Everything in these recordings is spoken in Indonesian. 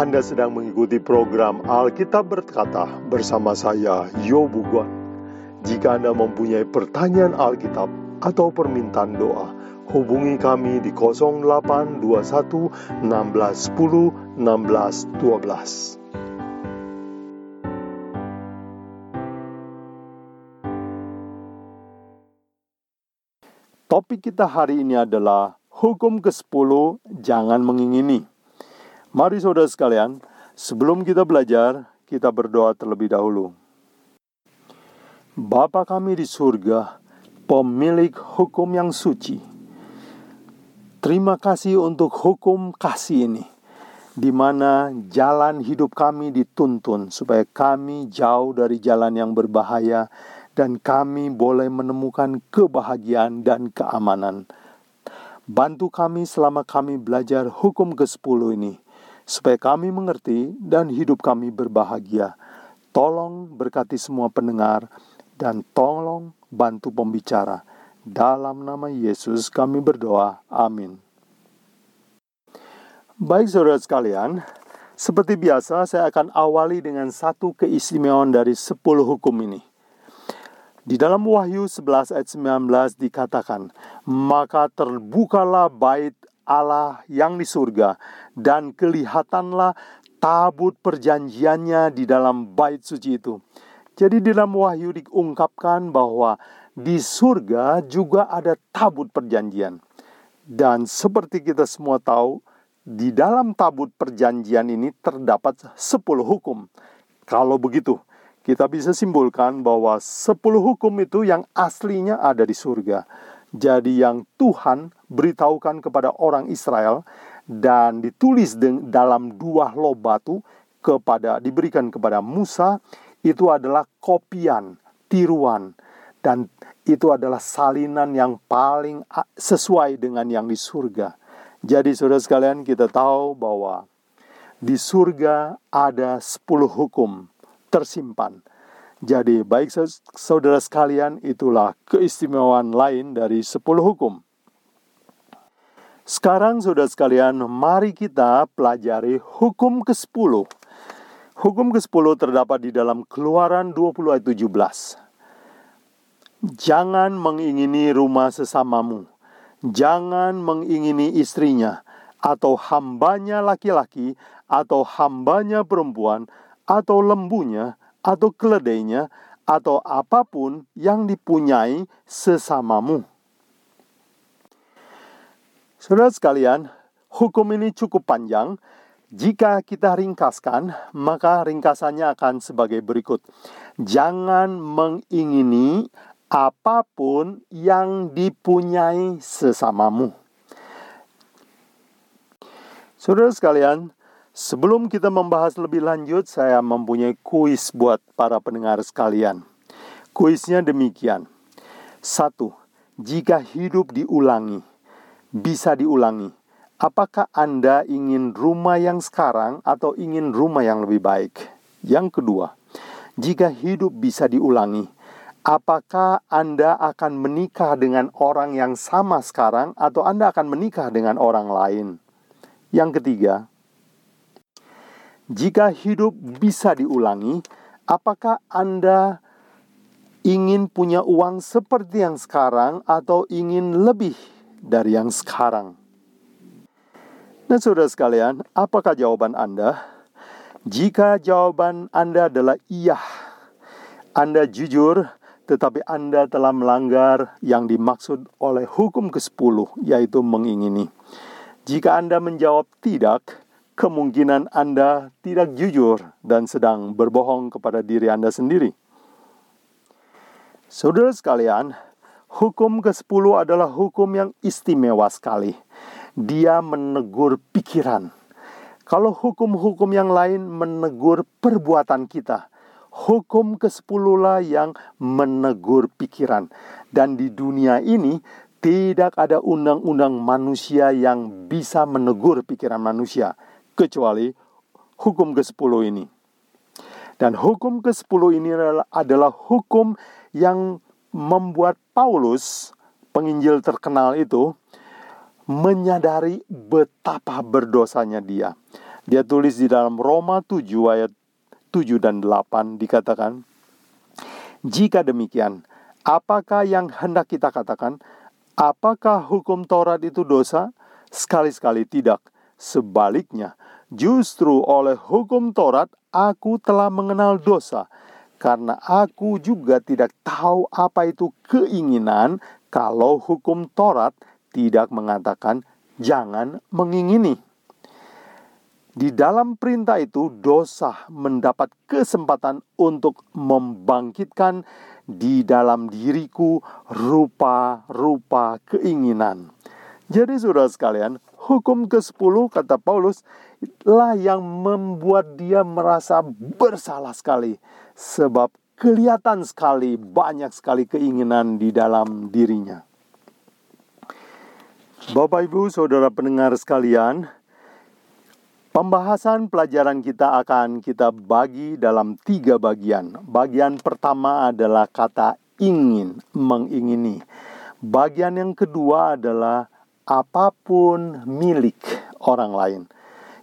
Anda sedang mengikuti program Alkitab Berkata bersama saya, Yobu Guan. Jika Anda mempunyai pertanyaan Alkitab atau permintaan doa, hubungi kami di 0821 1610 1612. Topik kita hari ini adalah hukum ke-10 jangan mengingini. Mari saudara sekalian, sebelum kita belajar, kita berdoa terlebih dahulu. Bapa kami di surga, pemilik hukum yang suci. Terima kasih untuk hukum kasih ini, di mana jalan hidup kami dituntun supaya kami jauh dari jalan yang berbahaya dan kami boleh menemukan kebahagiaan dan keamanan. Bantu kami selama kami belajar hukum ke-10 ini supaya kami mengerti dan hidup kami berbahagia. Tolong berkati semua pendengar dan tolong bantu pembicara. Dalam nama Yesus kami berdoa. Amin. Baik saudara sekalian, seperti biasa saya akan awali dengan satu keistimewaan dari sepuluh hukum ini. Di dalam Wahyu 11 ayat 19 dikatakan, Maka terbukalah bait Allah yang di surga dan kelihatanlah tabut perjanjiannya di dalam bait suci itu. Jadi di dalam wahyu diungkapkan bahwa di surga juga ada tabut perjanjian. Dan seperti kita semua tahu, di dalam tabut perjanjian ini terdapat 10 hukum. Kalau begitu, kita bisa simpulkan bahwa 10 hukum itu yang aslinya ada di surga. Jadi yang Tuhan beritahukan kepada orang Israel dan ditulis dalam dua loh batu kepada diberikan kepada Musa itu adalah kopian, tiruan dan itu adalah salinan yang paling sesuai dengan yang di surga. Jadi saudara sekalian kita tahu bahwa di surga ada 10 hukum tersimpan jadi baik saudara sekalian itulah keistimewaan lain dari sepuluh hukum. Sekarang saudara sekalian mari kita pelajari hukum ke-10. Hukum ke-10 terdapat di dalam keluaran 20 ayat 17. Jangan mengingini rumah sesamamu. Jangan mengingini istrinya atau hambanya laki-laki atau hambanya perempuan atau lembunya atau keledainya atau apa pun yang dipunyai sesamamu. Saudara sekalian, hukum ini cukup panjang. Jika kita ringkaskan, maka ringkasannya akan sebagai berikut: jangan mengingini apa pun yang dipunyai sesamamu. Saudara sekalian, Sebelum kita membahas lebih lanjut, saya mempunyai kuis buat para pendengar sekalian. Kuisnya demikian. Satu, jika hidup diulangi, bisa diulangi. Apakah Anda ingin rumah yang sekarang atau ingin rumah yang lebih baik? Yang kedua, jika hidup bisa diulangi, apakah Anda akan menikah dengan orang yang sama sekarang atau Anda akan menikah dengan orang lain? Yang ketiga, jika hidup bisa diulangi, apakah Anda ingin punya uang seperti yang sekarang atau ingin lebih dari yang sekarang? Nah, saudara sekalian, apakah jawaban Anda? Jika jawaban Anda adalah iya, Anda jujur, tetapi Anda telah melanggar yang dimaksud oleh hukum ke-10, yaitu mengingini. Jika Anda menjawab tidak, kemungkinan Anda tidak jujur dan sedang berbohong kepada diri Anda sendiri. Saudara sekalian, hukum ke-10 adalah hukum yang istimewa sekali. Dia menegur pikiran. Kalau hukum-hukum yang lain menegur perbuatan kita, hukum ke-10 lah yang menegur pikiran. Dan di dunia ini tidak ada undang-undang manusia yang bisa menegur pikiran manusia kecuali hukum ke-10 ini. Dan hukum ke-10 ini adalah, adalah hukum yang membuat Paulus, penginjil terkenal itu, menyadari betapa berdosanya dia. Dia tulis di dalam Roma 7 ayat 7 dan 8 dikatakan, Jika demikian, apakah yang hendak kita katakan? Apakah hukum Taurat itu dosa? Sekali-sekali tidak. Sebaliknya, justru oleh hukum Taurat aku telah mengenal dosa, karena aku juga tidak tahu apa itu keinginan kalau hukum Taurat tidak mengatakan jangan mengingini. Di dalam perintah itu, dosa mendapat kesempatan untuk membangkitkan di dalam diriku rupa-rupa keinginan. Jadi, saudara sekalian, hukum ke-10 kata Paulus lah yang membuat dia merasa bersalah sekali sebab kelihatan sekali banyak sekali keinginan di dalam dirinya. Bapak Ibu, Saudara pendengar sekalian, Pembahasan pelajaran kita akan kita bagi dalam tiga bagian. Bagian pertama adalah kata ingin, mengingini. Bagian yang kedua adalah apa pun milik orang lain.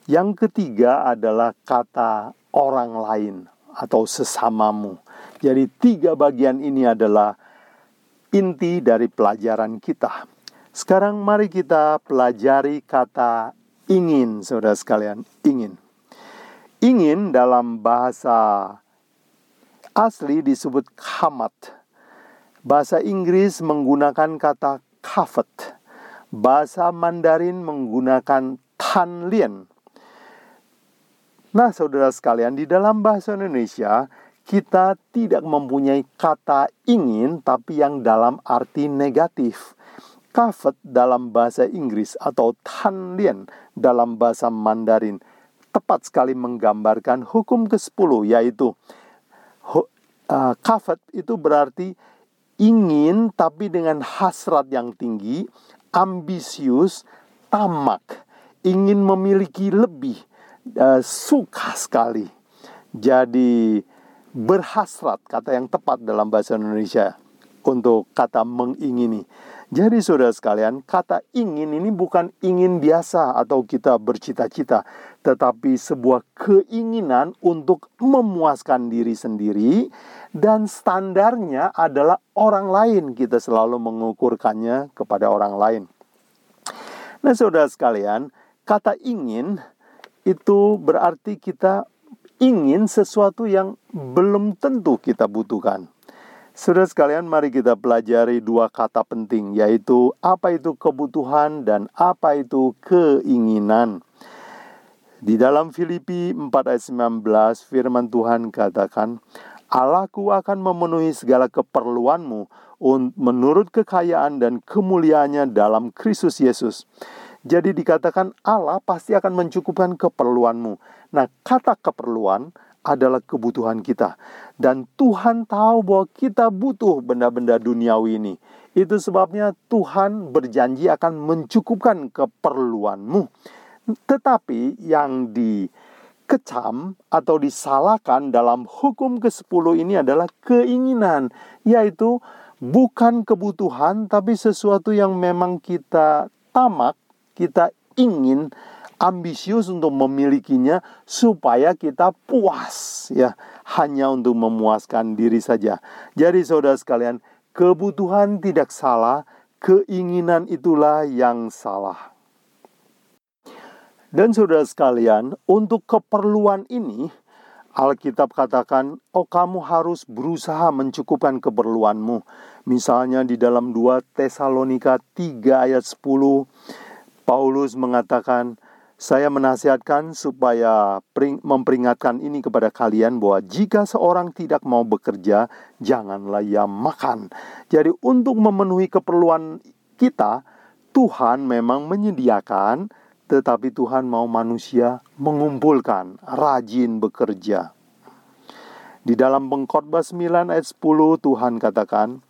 Yang ketiga adalah kata orang lain atau sesamamu. Jadi tiga bagian ini adalah inti dari pelajaran kita. Sekarang mari kita pelajari kata ingin, saudara sekalian, ingin. Ingin dalam bahasa asli disebut kamat. Bahasa Inggris menggunakan kata kafet. Bahasa Mandarin menggunakan tanlien. Nah, saudara sekalian, di dalam bahasa Indonesia kita tidak mempunyai kata ingin, tapi yang dalam arti negatif. Kafet dalam bahasa Inggris atau tanlien dalam bahasa Mandarin tepat sekali menggambarkan hukum ke-10 yaitu uh, kafet itu berarti ingin tapi dengan hasrat yang tinggi, ambisius, tamak, ingin memiliki lebih, uh, suka sekali. Jadi berhasrat kata yang tepat dalam bahasa Indonesia untuk kata mengingini. Jadi saudara sekalian, kata ingin ini bukan ingin biasa atau kita bercita-cita, tetapi sebuah keinginan untuk memuaskan diri sendiri dan standarnya adalah orang lain. Kita selalu mengukurkannya kepada orang lain. Nah, saudara sekalian, kata ingin itu berarti kita ingin sesuatu yang belum tentu kita butuhkan. Saudara sekalian, mari kita pelajari dua kata penting, yaitu apa itu kebutuhan dan apa itu keinginan. Di dalam Filipi 4 ayat 19, firman Tuhan katakan, Allahku akan memenuhi segala keperluanmu menurut kekayaan dan kemuliaannya dalam Kristus Yesus. Jadi dikatakan Allah pasti akan mencukupkan keperluanmu. Nah, kata keperluan adalah kebutuhan kita. Dan Tuhan tahu bahwa kita butuh benda-benda duniawi ini. Itu sebabnya Tuhan berjanji akan mencukupkan keperluanmu. Tetapi yang dikecam atau disalahkan dalam hukum ke-10 ini adalah keinginan, yaitu bukan kebutuhan tapi sesuatu yang memang kita tamak, kita ingin ambisius untuk memilikinya supaya kita puas ya hanya untuk memuaskan diri saja. Jadi saudara sekalian, kebutuhan tidak salah, keinginan itulah yang salah. Dan saudara sekalian, untuk keperluan ini Alkitab katakan, "Oh, kamu harus berusaha mencukupkan keperluanmu." Misalnya di dalam 2 Tesalonika 3 ayat 10 Paulus mengatakan, saya menasihatkan supaya memperingatkan ini kepada kalian bahwa jika seorang tidak mau bekerja, janganlah ia makan. Jadi untuk memenuhi keperluan kita, Tuhan memang menyediakan, tetapi Tuhan mau manusia mengumpulkan, rajin bekerja. Di dalam pengkhotbah 9 ayat 10 Tuhan katakan,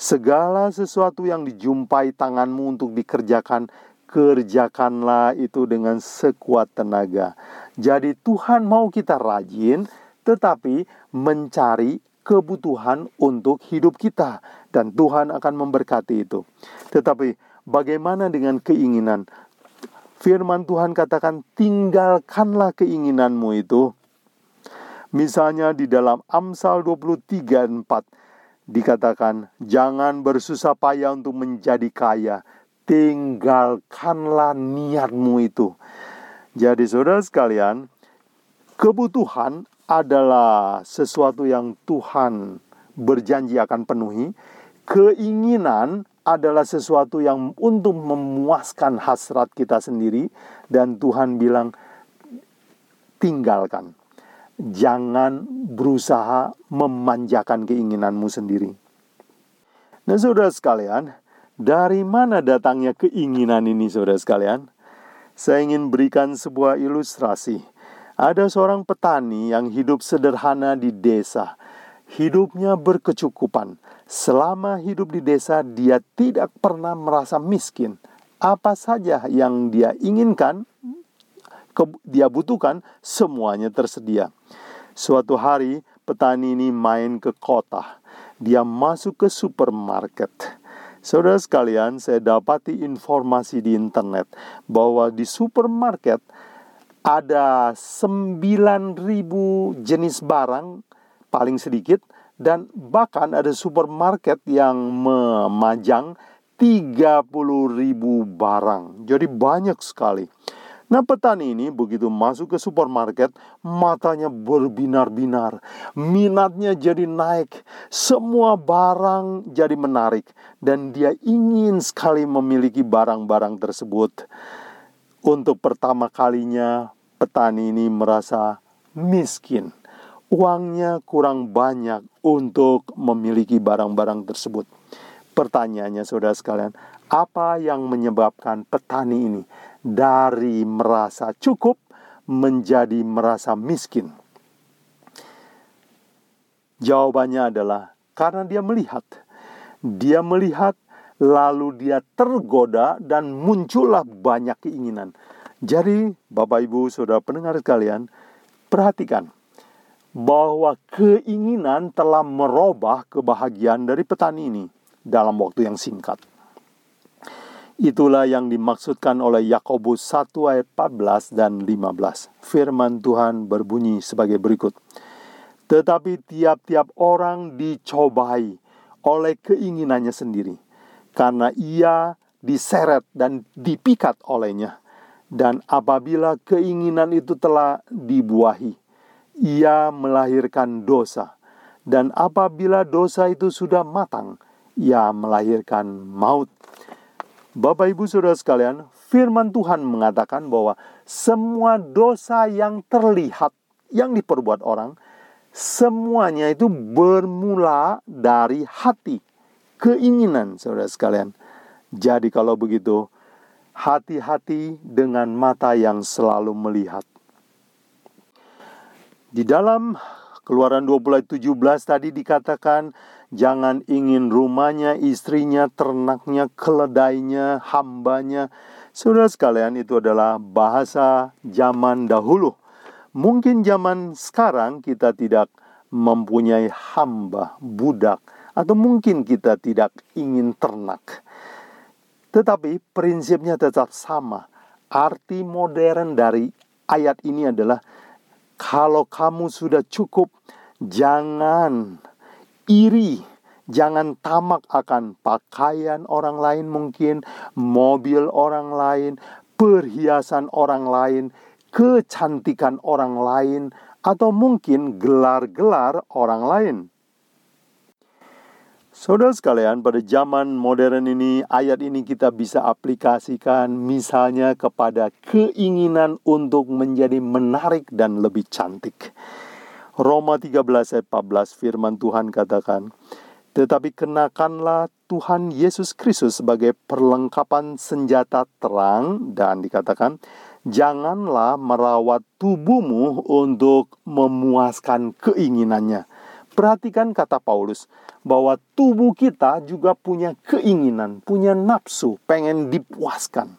Segala sesuatu yang dijumpai tanganmu untuk dikerjakan, kerjakanlah itu dengan sekuat tenaga. Jadi Tuhan mau kita rajin tetapi mencari kebutuhan untuk hidup kita dan Tuhan akan memberkati itu. Tetapi bagaimana dengan keinginan? firman Tuhan katakan tinggalkanlah keinginanmu itu. Misalnya di dalam Amsal 23 4 dikatakan jangan bersusah payah untuk menjadi kaya, tinggalkanlah niatmu itu. Jadi saudara sekalian, kebutuhan adalah sesuatu yang Tuhan berjanji akan penuhi. Keinginan adalah sesuatu yang untuk memuaskan hasrat kita sendiri dan Tuhan bilang tinggalkan. Jangan berusaha memanjakan keinginanmu sendiri. Nah, saudara sekalian, dari mana datangnya keinginan ini, saudara sekalian? Saya ingin berikan sebuah ilustrasi. Ada seorang petani yang hidup sederhana di desa. Hidupnya berkecukupan. Selama hidup di desa, dia tidak pernah merasa miskin. Apa saja yang dia inginkan, dia butuhkan, semuanya tersedia. Suatu hari, petani ini main ke kota. Dia masuk ke supermarket. Saudara sekalian, saya dapati informasi di internet bahwa di supermarket ada 9.000 jenis barang paling sedikit dan bahkan ada supermarket yang memajang 30.000 barang. Jadi banyak sekali. Nah, petani ini begitu masuk ke supermarket, matanya berbinar-binar, minatnya jadi naik, semua barang jadi menarik, dan dia ingin sekali memiliki barang-barang tersebut. Untuk pertama kalinya, petani ini merasa miskin. Uangnya kurang banyak untuk memiliki barang-barang tersebut. Pertanyaannya, saudara sekalian, apa yang menyebabkan petani ini dari merasa cukup menjadi merasa miskin? Jawabannya adalah karena dia melihat, dia melihat lalu dia tergoda dan muncullah banyak keinginan. Jadi, Bapak Ibu, Saudara pendengar sekalian, perhatikan bahwa keinginan telah merubah kebahagiaan dari petani ini dalam waktu yang singkat. Itulah yang dimaksudkan oleh Yakobus 1 ayat 14 dan 15. Firman Tuhan berbunyi sebagai berikut. Tetapi tiap-tiap orang dicobai oleh keinginannya sendiri karena ia diseret dan dipikat olehnya. Dan apabila keinginan itu telah dibuahi, ia melahirkan dosa. Dan apabila dosa itu sudah matang, ia melahirkan maut. Bapak Ibu Saudara sekalian, firman Tuhan mengatakan bahwa semua dosa yang terlihat yang diperbuat orang semuanya itu bermula dari hati keinginan saudara sekalian. Jadi kalau begitu, hati-hati dengan mata yang selalu melihat. Di dalam Keluaran 17 tadi dikatakan jangan ingin rumahnya, istrinya, ternaknya, keledainya, hambanya. Saudara sekalian itu adalah bahasa zaman dahulu. Mungkin zaman sekarang kita tidak mempunyai hamba, budak, atau mungkin kita tidak ingin ternak. Tetapi prinsipnya tetap sama. Arti modern dari ayat ini adalah kalau kamu sudah cukup, jangan iri, jangan tamak akan pakaian orang lain mungkin, mobil orang lain, perhiasan orang lain, kecantikan orang lain, atau mungkin gelar-gelar orang lain. Saudara sekalian, pada zaman modern ini, ayat ini kita bisa aplikasikan misalnya kepada keinginan untuk menjadi menarik dan lebih cantik. Roma 13 ayat 14 firman Tuhan katakan, Tetapi kenakanlah Tuhan Yesus Kristus sebagai perlengkapan senjata terang dan dikatakan, Janganlah merawat tubuhmu untuk memuaskan keinginannya Perhatikan kata Paulus bahwa tubuh kita juga punya keinginan, punya nafsu, pengen dipuaskan.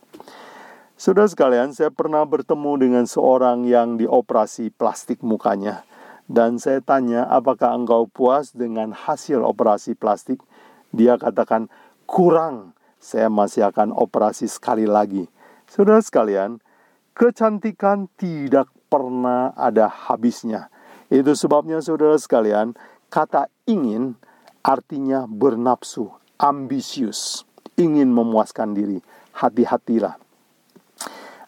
Saudara sekalian, saya pernah bertemu dengan seorang yang dioperasi plastik mukanya. Dan saya tanya, apakah engkau puas dengan hasil operasi plastik? Dia katakan, kurang, saya masih akan operasi sekali lagi. Saudara sekalian, kecantikan tidak pernah ada habisnya. Itu sebabnya saudara sekalian, kata ingin artinya bernafsu, ambisius, ingin memuaskan diri. Hati-hatilah.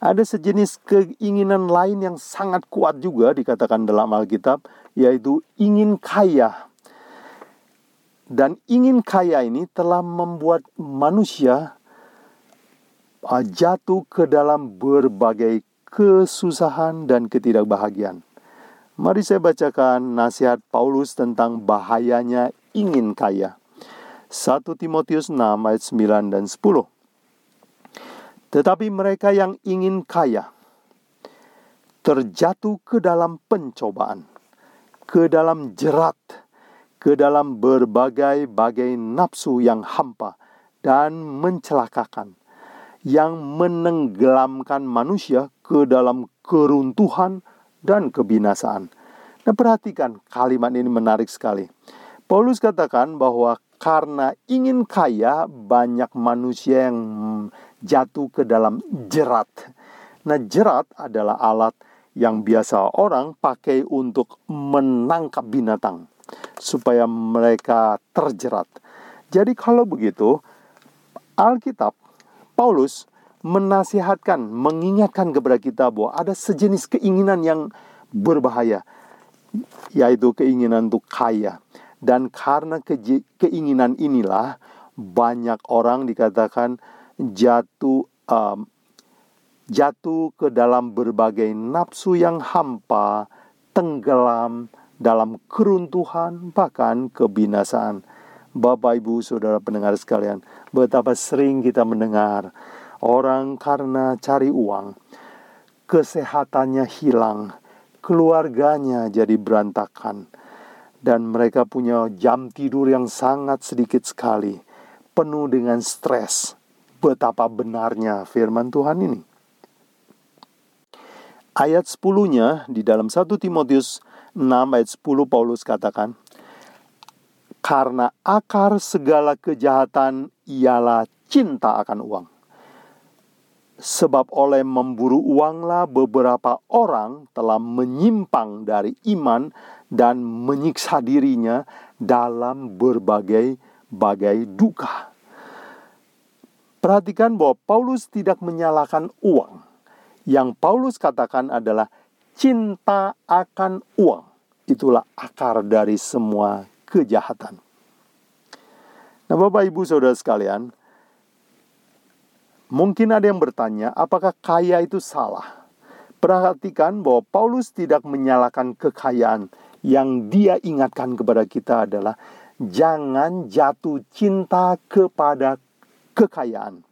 Ada sejenis keinginan lain yang sangat kuat juga dikatakan dalam Alkitab, yaitu ingin kaya. Dan ingin kaya ini telah membuat manusia uh, jatuh ke dalam berbagai kesusahan dan ketidakbahagiaan. Mari saya bacakan nasihat Paulus tentang bahayanya ingin kaya. 1 Timotius 6 ayat 9 dan 10. Tetapi mereka yang ingin kaya terjatuh ke dalam pencobaan, ke dalam jerat, ke dalam berbagai-bagai nafsu yang hampa dan mencelakakan, yang menenggelamkan manusia ke dalam keruntuhan dan kebinasaan. Nah, perhatikan kalimat ini menarik sekali. Paulus katakan bahwa karena ingin kaya, banyak manusia yang jatuh ke dalam jerat. Nah, jerat adalah alat yang biasa orang pakai untuk menangkap binatang supaya mereka terjerat. Jadi kalau begitu, Alkitab Paulus menasihatkan, mengingatkan kepada kita bahwa ada sejenis keinginan yang berbahaya, yaitu keinginan untuk kaya. Dan karena ke keinginan inilah banyak orang dikatakan jatuh um, jatuh ke dalam berbagai nafsu yang hampa, tenggelam dalam keruntuhan bahkan kebinasaan. Bapak, Ibu, Saudara pendengar sekalian, betapa sering kita mendengar orang karena cari uang, kesehatannya hilang, keluarganya jadi berantakan, dan mereka punya jam tidur yang sangat sedikit sekali, penuh dengan stres. Betapa benarnya firman Tuhan ini. Ayat 10-nya di dalam 1 Timotius 6 ayat 10 Paulus katakan, karena akar segala kejahatan ialah cinta akan uang. Sebab oleh memburu uanglah beberapa orang telah menyimpang dari iman dan menyiksa dirinya dalam berbagai-bagai duka. Perhatikan bahwa Paulus tidak menyalahkan uang. Yang Paulus katakan adalah cinta akan uang. Itulah akar dari semua kejahatan. Nah, Bapak Ibu Saudara sekalian, mungkin ada yang bertanya, apakah kaya itu salah? Perhatikan bahwa Paulus tidak menyalahkan kekayaan. Yang dia ingatkan kepada kita adalah jangan jatuh cinta kepada kekayaan.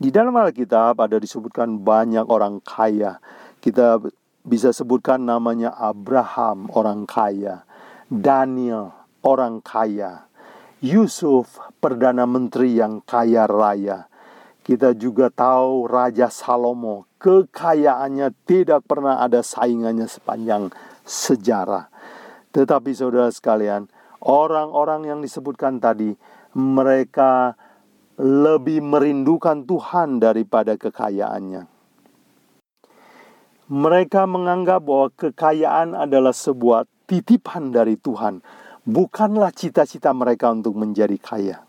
Di dalam Alkitab ada disebutkan banyak orang kaya. Kita bisa sebutkan namanya Abraham, orang kaya. Daniel, orang kaya. Yusuf, perdana menteri yang kaya raya. Kita juga tahu Raja Salomo, kekayaannya tidak pernah ada saingannya sepanjang sejarah. Tetapi saudara sekalian, orang-orang yang disebutkan tadi, mereka lebih merindukan Tuhan daripada kekayaannya. Mereka menganggap bahwa kekayaan adalah sebuah titipan dari Tuhan, bukanlah cita-cita mereka untuk menjadi kaya.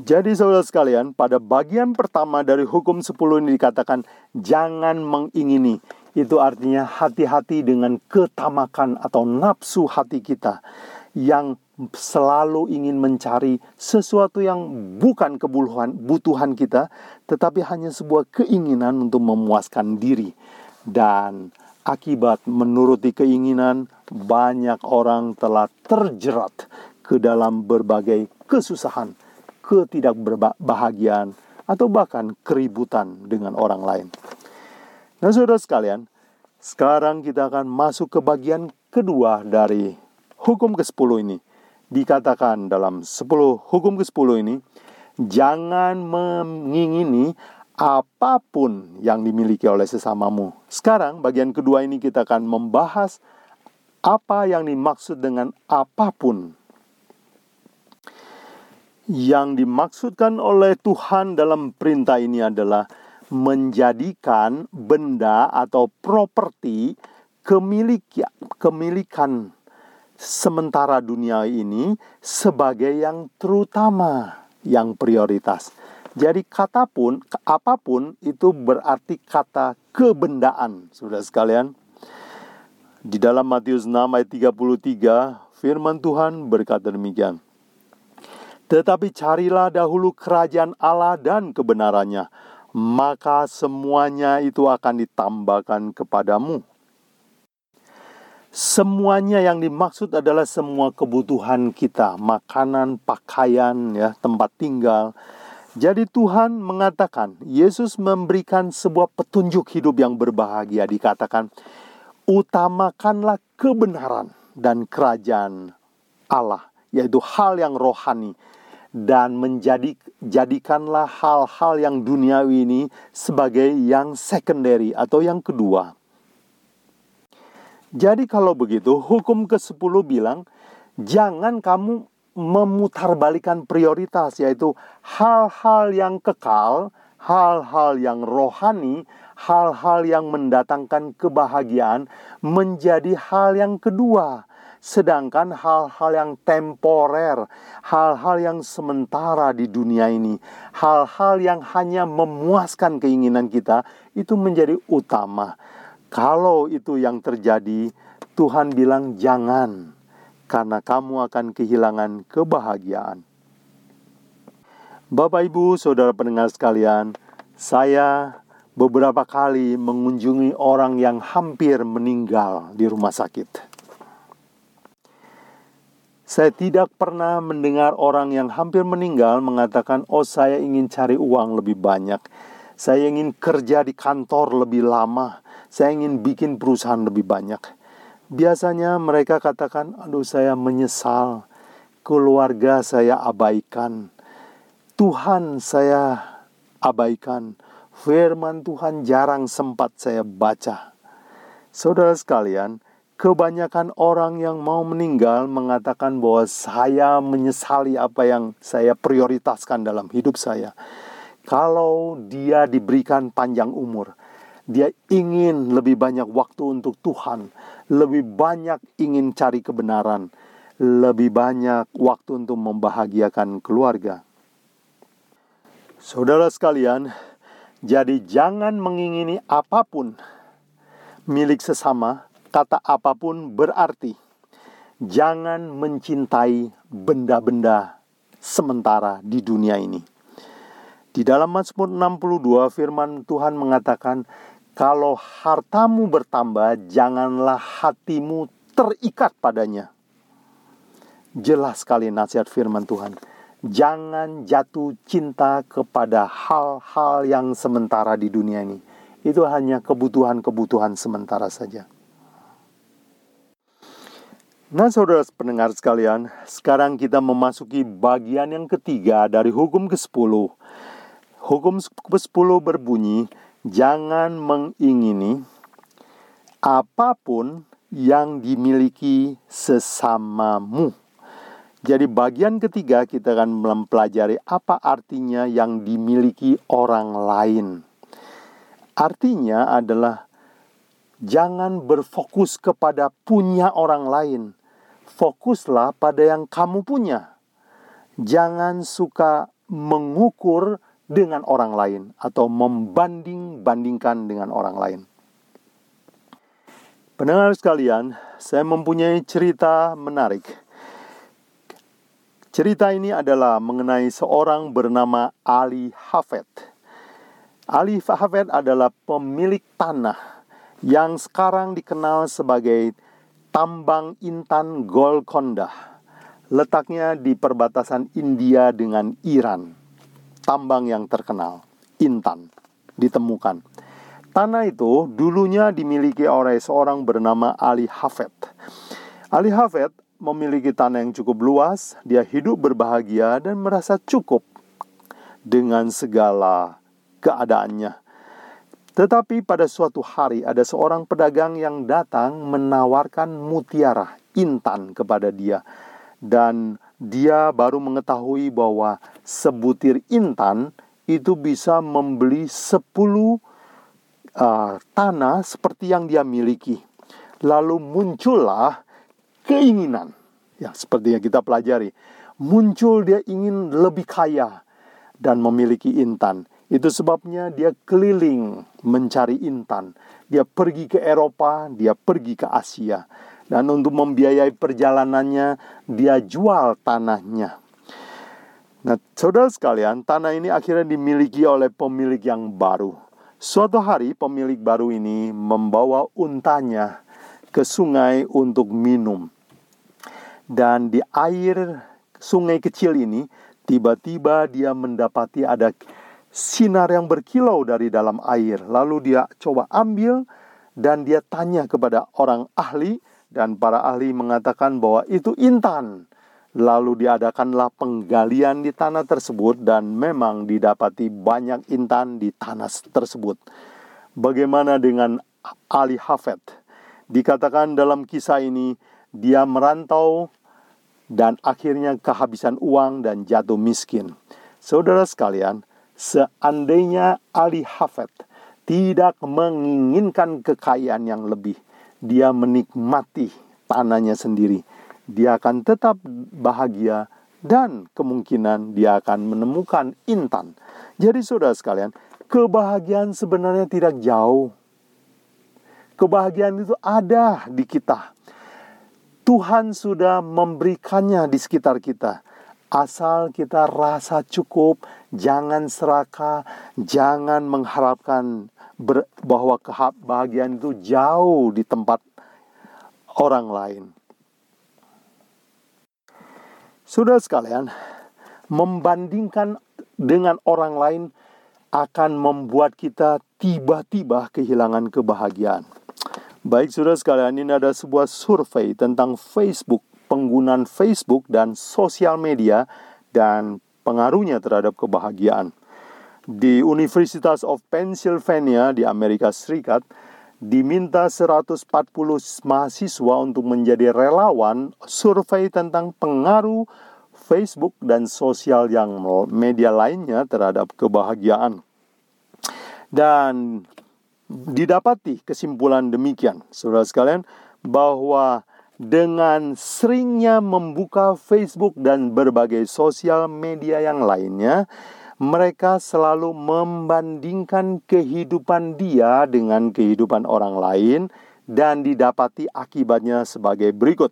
Jadi saudara sekalian, pada bagian pertama dari hukum 10 ini dikatakan jangan mengingini. Itu artinya hati-hati dengan ketamakan atau nafsu hati kita yang selalu ingin mencari sesuatu yang bukan kebutuhan butuhan kita, tetapi hanya sebuah keinginan untuk memuaskan diri. Dan Akibat menuruti keinginan, banyak orang telah terjerat ke dalam berbagai kesusahan, ketidakbahagiaan, atau bahkan keributan dengan orang lain. Nah, saudara sekalian, sekarang kita akan masuk ke bagian kedua dari hukum ke-10 ini. Dikatakan dalam 10 hukum ke-10 ini, jangan mengingini apa pun yang dimiliki oleh sesamamu. Sekarang bagian kedua ini kita akan membahas apa yang dimaksud dengan apa pun. Yang dimaksudkan oleh Tuhan dalam perintah ini adalah menjadikan benda atau properti kemilik kemilikan sementara dunia ini sebagai yang terutama, yang prioritas. Jadi kata pun, apa pun itu berarti kata kebendaan, sudah sekalian. Di dalam Matius 6 ayat 33, firman Tuhan berkata demikian. Tetapi carilah dahulu kerajaan Allah dan kebenarannya, maka semuanya itu akan ditambahkan kepadamu. Semuanya yang dimaksud adalah semua kebutuhan kita, makanan, pakaian, ya, tempat tinggal. Jadi Tuhan mengatakan, Yesus memberikan sebuah petunjuk hidup yang berbahagia dikatakan, utamakanlah kebenaran dan kerajaan Allah, yaitu hal yang rohani dan menjadi jadikanlah hal-hal yang duniawi ini sebagai yang secondary atau yang kedua. Jadi kalau begitu, hukum ke-10 bilang, jangan kamu memutarbalikan prioritas, yaitu hal-hal yang kekal, hal-hal yang rohani, hal-hal yang mendatangkan kebahagiaan menjadi hal yang kedua. Sedangkan hal-hal yang temporer, hal-hal yang sementara di dunia ini, hal-hal yang hanya memuaskan keinginan kita, itu menjadi utama. Kalau itu yang terjadi, Tuhan bilang jangan, karena kamu akan kehilangan kebahagiaan. Bapak, ibu, saudara pendengar sekalian, saya beberapa kali mengunjungi orang yang hampir meninggal di rumah sakit. Saya tidak pernah mendengar orang yang hampir meninggal mengatakan, "Oh, saya ingin cari uang lebih banyak, saya ingin kerja di kantor lebih lama, saya ingin bikin perusahaan lebih banyak. Biasanya mereka katakan, aduh saya menyesal, keluarga saya abaikan, Tuhan saya abaikan, firman Tuhan jarang sempat saya baca. Saudara sekalian, kebanyakan orang yang mau meninggal mengatakan bahwa saya menyesali apa yang saya prioritaskan dalam hidup saya. Kalau dia diberikan panjang umur, dia ingin lebih banyak waktu untuk Tuhan, lebih banyak ingin cari kebenaran, lebih banyak waktu untuk membahagiakan keluarga. Saudara sekalian, jadi jangan mengingini apa pun milik sesama, kata apa pun berarti. Jangan mencintai benda-benda sementara di dunia ini. Di dalam Mazmur 62 firman Tuhan mengatakan kalau hartamu bertambah, janganlah hatimu terikat padanya. Jelas sekali nasihat firman Tuhan. Jangan jatuh cinta kepada hal-hal yang sementara di dunia ini. Itu hanya kebutuhan-kebutuhan sementara saja. Nah, saudara pendengar sekalian, sekarang kita memasuki bagian yang ketiga dari hukum ke-10. Hukum ke-10 berbunyi, jangan mengingini apa pun yang dimiliki sesamamu. Jadi bagian ketiga kita akan mempelajari apa artinya yang dimiliki orang lain. Artinya adalah jangan berfokus kepada punya orang lain. Fokuslah pada yang kamu punya. Jangan suka mengukur dengan orang lain atau membanding-bandingkan dengan orang lain. Pendengar sekalian, saya mempunyai cerita menarik. Cerita ini adalah mengenai seorang bernama Ali Hafed. Ali Hafed adalah pemilik tanah yang sekarang dikenal sebagai tambang intan Golconda. Letaknya di perbatasan India dengan Iran tambang yang terkenal, intan, ditemukan. Tanah itu dulunya dimiliki oleh seorang bernama Ali Hafed. Ali Hafed memiliki tanah yang cukup luas, dia hidup berbahagia dan merasa cukup dengan segala keadaannya. Tetapi pada suatu hari ada seorang pedagang yang datang menawarkan mutiara intan kepada dia dan dia baru mengetahui bahwa sebutir intan itu bisa membeli 10 uh, tanah seperti yang dia miliki. Lalu muncullah keinginan. Ya, seperti yang kita pelajari. Muncul dia ingin lebih kaya dan memiliki intan. Itu sebabnya dia keliling mencari intan. Dia pergi ke Eropa, dia pergi ke Asia. Dan untuk membiayai perjalanannya, dia jual tanahnya. Nah, saudara sekalian, tanah ini akhirnya dimiliki oleh pemilik yang baru. Suatu hari, pemilik baru ini membawa untanya ke sungai untuk minum. Dan di air sungai kecil ini, tiba-tiba dia mendapati ada sinar yang berkilau dari dalam air. Lalu dia coba ambil dan dia tanya kepada orang ahli dan para ahli mengatakan bahwa itu intan. Lalu diadakanlah penggalian di tanah tersebut dan memang didapati banyak intan di tanah tersebut. Bagaimana dengan Ali Hafed? Dikatakan dalam kisah ini dia merantau dan akhirnya kehabisan uang dan jatuh miskin. Saudara sekalian, seandainya Ali Hafed tidak menginginkan kekayaan yang lebih, dia menikmati tanahnya sendiri dia akan tetap bahagia dan kemungkinan dia akan menemukan intan. Jadi saudara sekalian, kebahagiaan sebenarnya tidak jauh. Kebahagiaan itu ada di kita. Tuhan sudah memberikannya di sekitar kita. Asal kita rasa cukup, jangan serakah, jangan mengharapkan bahwa kebahagiaan itu jauh di tempat orang lain. Sudah sekalian, membandingkan dengan orang lain akan membuat kita tiba-tiba kehilangan kebahagiaan. Baik sudah sekalian, ini ada sebuah survei tentang Facebook, penggunaan Facebook dan sosial media dan pengaruhnya terhadap kebahagiaan. Di Universitas of Pennsylvania di Amerika Serikat, diminta 140 mahasiswa untuk menjadi relawan survei tentang pengaruh Facebook dan sosial yang media lainnya terhadap kebahagiaan. Dan didapati kesimpulan demikian, saudara sekalian, bahwa dengan seringnya membuka Facebook dan berbagai sosial media yang lainnya, mereka selalu membandingkan kehidupan dia dengan kehidupan orang lain dan didapati akibatnya sebagai berikut.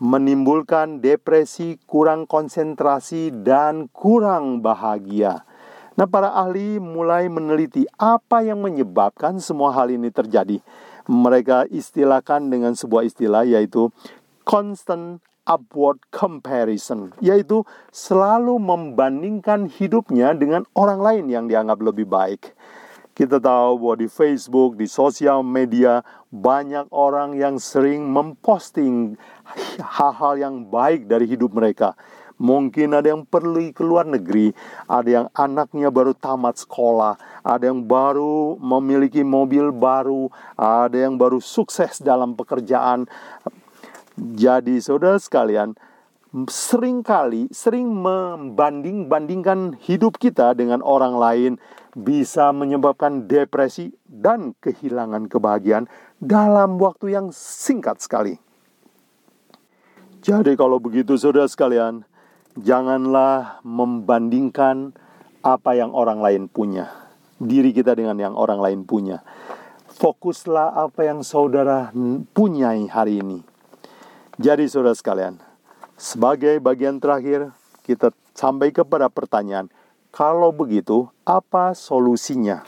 Menimbulkan depresi, kurang konsentrasi, dan kurang bahagia. Nah, para ahli mulai meneliti apa yang menyebabkan semua hal ini terjadi. Mereka istilahkan dengan sebuah istilah yaitu constant upward comparison, yaitu selalu membandingkan hidupnya dengan orang lain yang dianggap lebih baik. Kita tahu bahwa di Facebook, di sosial media, banyak orang yang sering memposting hal-hal yang baik dari hidup mereka. Mungkin ada yang pergi ke luar negeri, ada yang anaknya baru tamat sekolah, ada yang baru memiliki mobil baru, ada yang baru sukses dalam pekerjaan, jadi saudara sekalian, sering kali sering membanding-bandingkan hidup kita dengan orang lain bisa menyebabkan depresi dan kehilangan kebahagiaan dalam waktu yang singkat sekali. Jadi kalau begitu saudara sekalian, janganlah membandingkan apa yang orang lain punya. Diri kita dengan yang orang lain punya. Fokuslah apa yang saudara punyai hari ini jadi saudara sekalian, sebagai bagian terakhir kita sampai kepada pertanyaan, kalau begitu apa solusinya?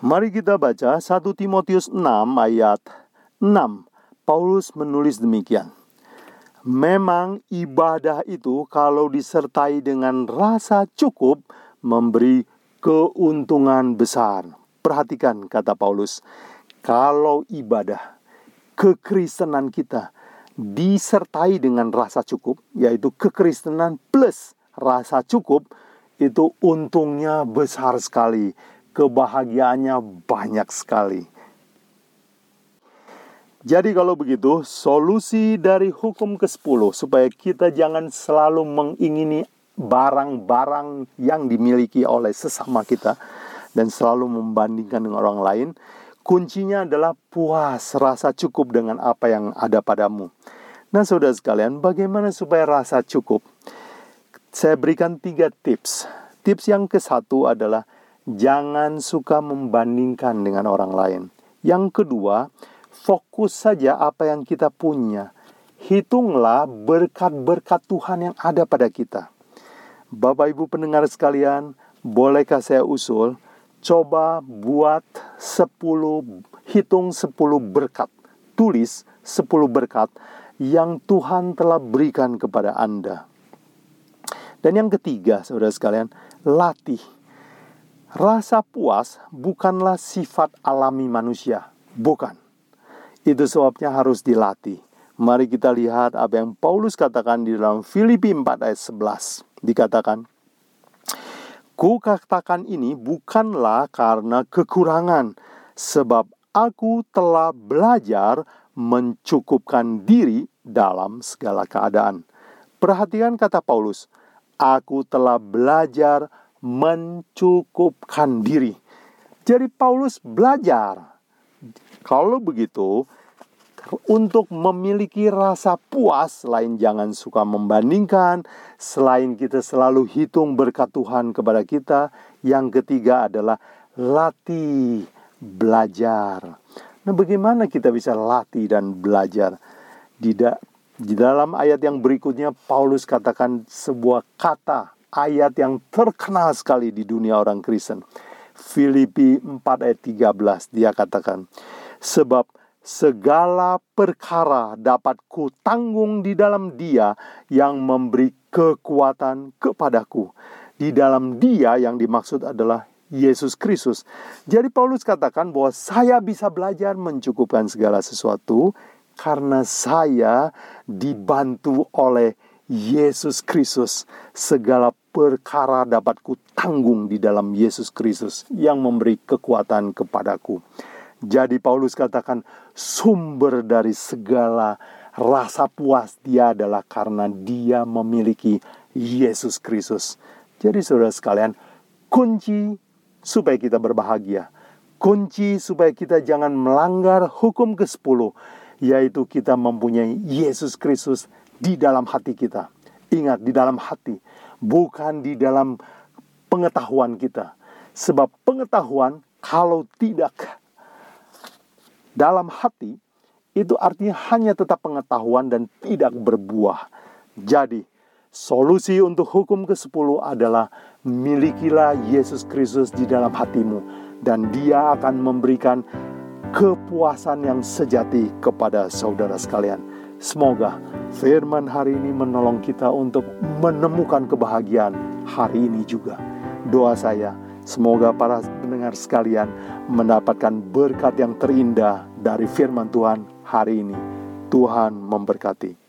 Mari kita baca 1 Timotius 6 ayat 6. Paulus menulis demikian. Memang ibadah itu kalau disertai dengan rasa cukup memberi keuntungan besar. Perhatikan kata Paulus, kalau ibadah kekristenan kita disertai dengan rasa cukup, yaitu kekristenan plus rasa cukup, itu untungnya besar sekali, kebahagiaannya banyak sekali. Jadi kalau begitu, solusi dari hukum ke-10 supaya kita jangan selalu mengingini barang-barang yang dimiliki oleh sesama kita dan selalu membandingkan dengan orang lain, kuncinya adalah puas, rasa cukup dengan apa yang ada padamu. Nah, saudara sekalian, bagaimana supaya rasa cukup? Saya berikan tiga tips. Tips yang ke satu adalah jangan suka membandingkan dengan orang lain. Yang kedua, fokus saja apa yang kita punya. Hitunglah berkat-berkat Tuhan yang ada pada kita. Bapak Ibu pendengar sekalian, bolehkah saya usul coba buat 10 hitung 10 berkat. Tulis 10 berkat yang Tuhan telah berikan kepada Anda. Dan yang ketiga, saudara sekalian, latih. Rasa puas bukanlah sifat alami manusia, bukan. Itu sebabnya harus dilatih. Mari kita lihat apa yang Paulus katakan di dalam Filipi 4 ayat 11. Dikatakan, Ku katakan ini bukanlah karena kekurangan, sebab aku telah belajar mencukupkan diri dalam segala keadaan. Perhatikan kata Paulus, aku telah belajar mencukupkan diri. Jadi Paulus belajar. Kalau begitu, untuk memiliki rasa puas, selain jangan suka membandingkan, selain kita selalu hitung berkat Tuhan kepada kita, yang ketiga adalah latih belajar. Nah, bagaimana kita bisa latih dan belajar? Di, di dalam ayat yang berikutnya, Paulus katakan sebuah kata, ayat yang terkenal sekali di dunia orang Kristen. Filipi 4 ayat 13, dia katakan, Sebab segala perkara dapat ku tanggung di dalam Dia yang memberi kekuatan kepadaku. Di dalam Dia yang dimaksud adalah Yesus Kristus. Jadi Paulus katakan bahwa saya bisa belajar mencukupkan segala sesuatu karena saya dibantu oleh Yesus Kristus. Segala perkara dapat ku tanggung di dalam Yesus Kristus yang memberi kekuatan kepadaku. Jadi Paulus katakan sumber dari segala rasa puas dia adalah karena dia memiliki Yesus Kristus. Jadi saudara sekalian, kunci supaya kita berbahagia, kunci supaya kita jangan melanggar hukum ke-10 yaitu kita mempunyai Yesus Kristus di dalam hati kita. Ingat di dalam hati, bukan di dalam pengetahuan kita. Sebab pengetahuan kalau tidak dalam hati itu artinya hanya tetap pengetahuan dan tidak berbuah. Jadi, solusi untuk hukum ke-10 adalah milikilah Yesus Kristus di dalam hatimu dan dia akan memberikan kepuasan yang sejati kepada saudara sekalian. Semoga firman hari ini menolong kita untuk menemukan kebahagiaan hari ini juga. Doa saya, Semoga para pendengar sekalian mendapatkan berkat yang terindah dari firman Tuhan hari ini. Tuhan memberkati.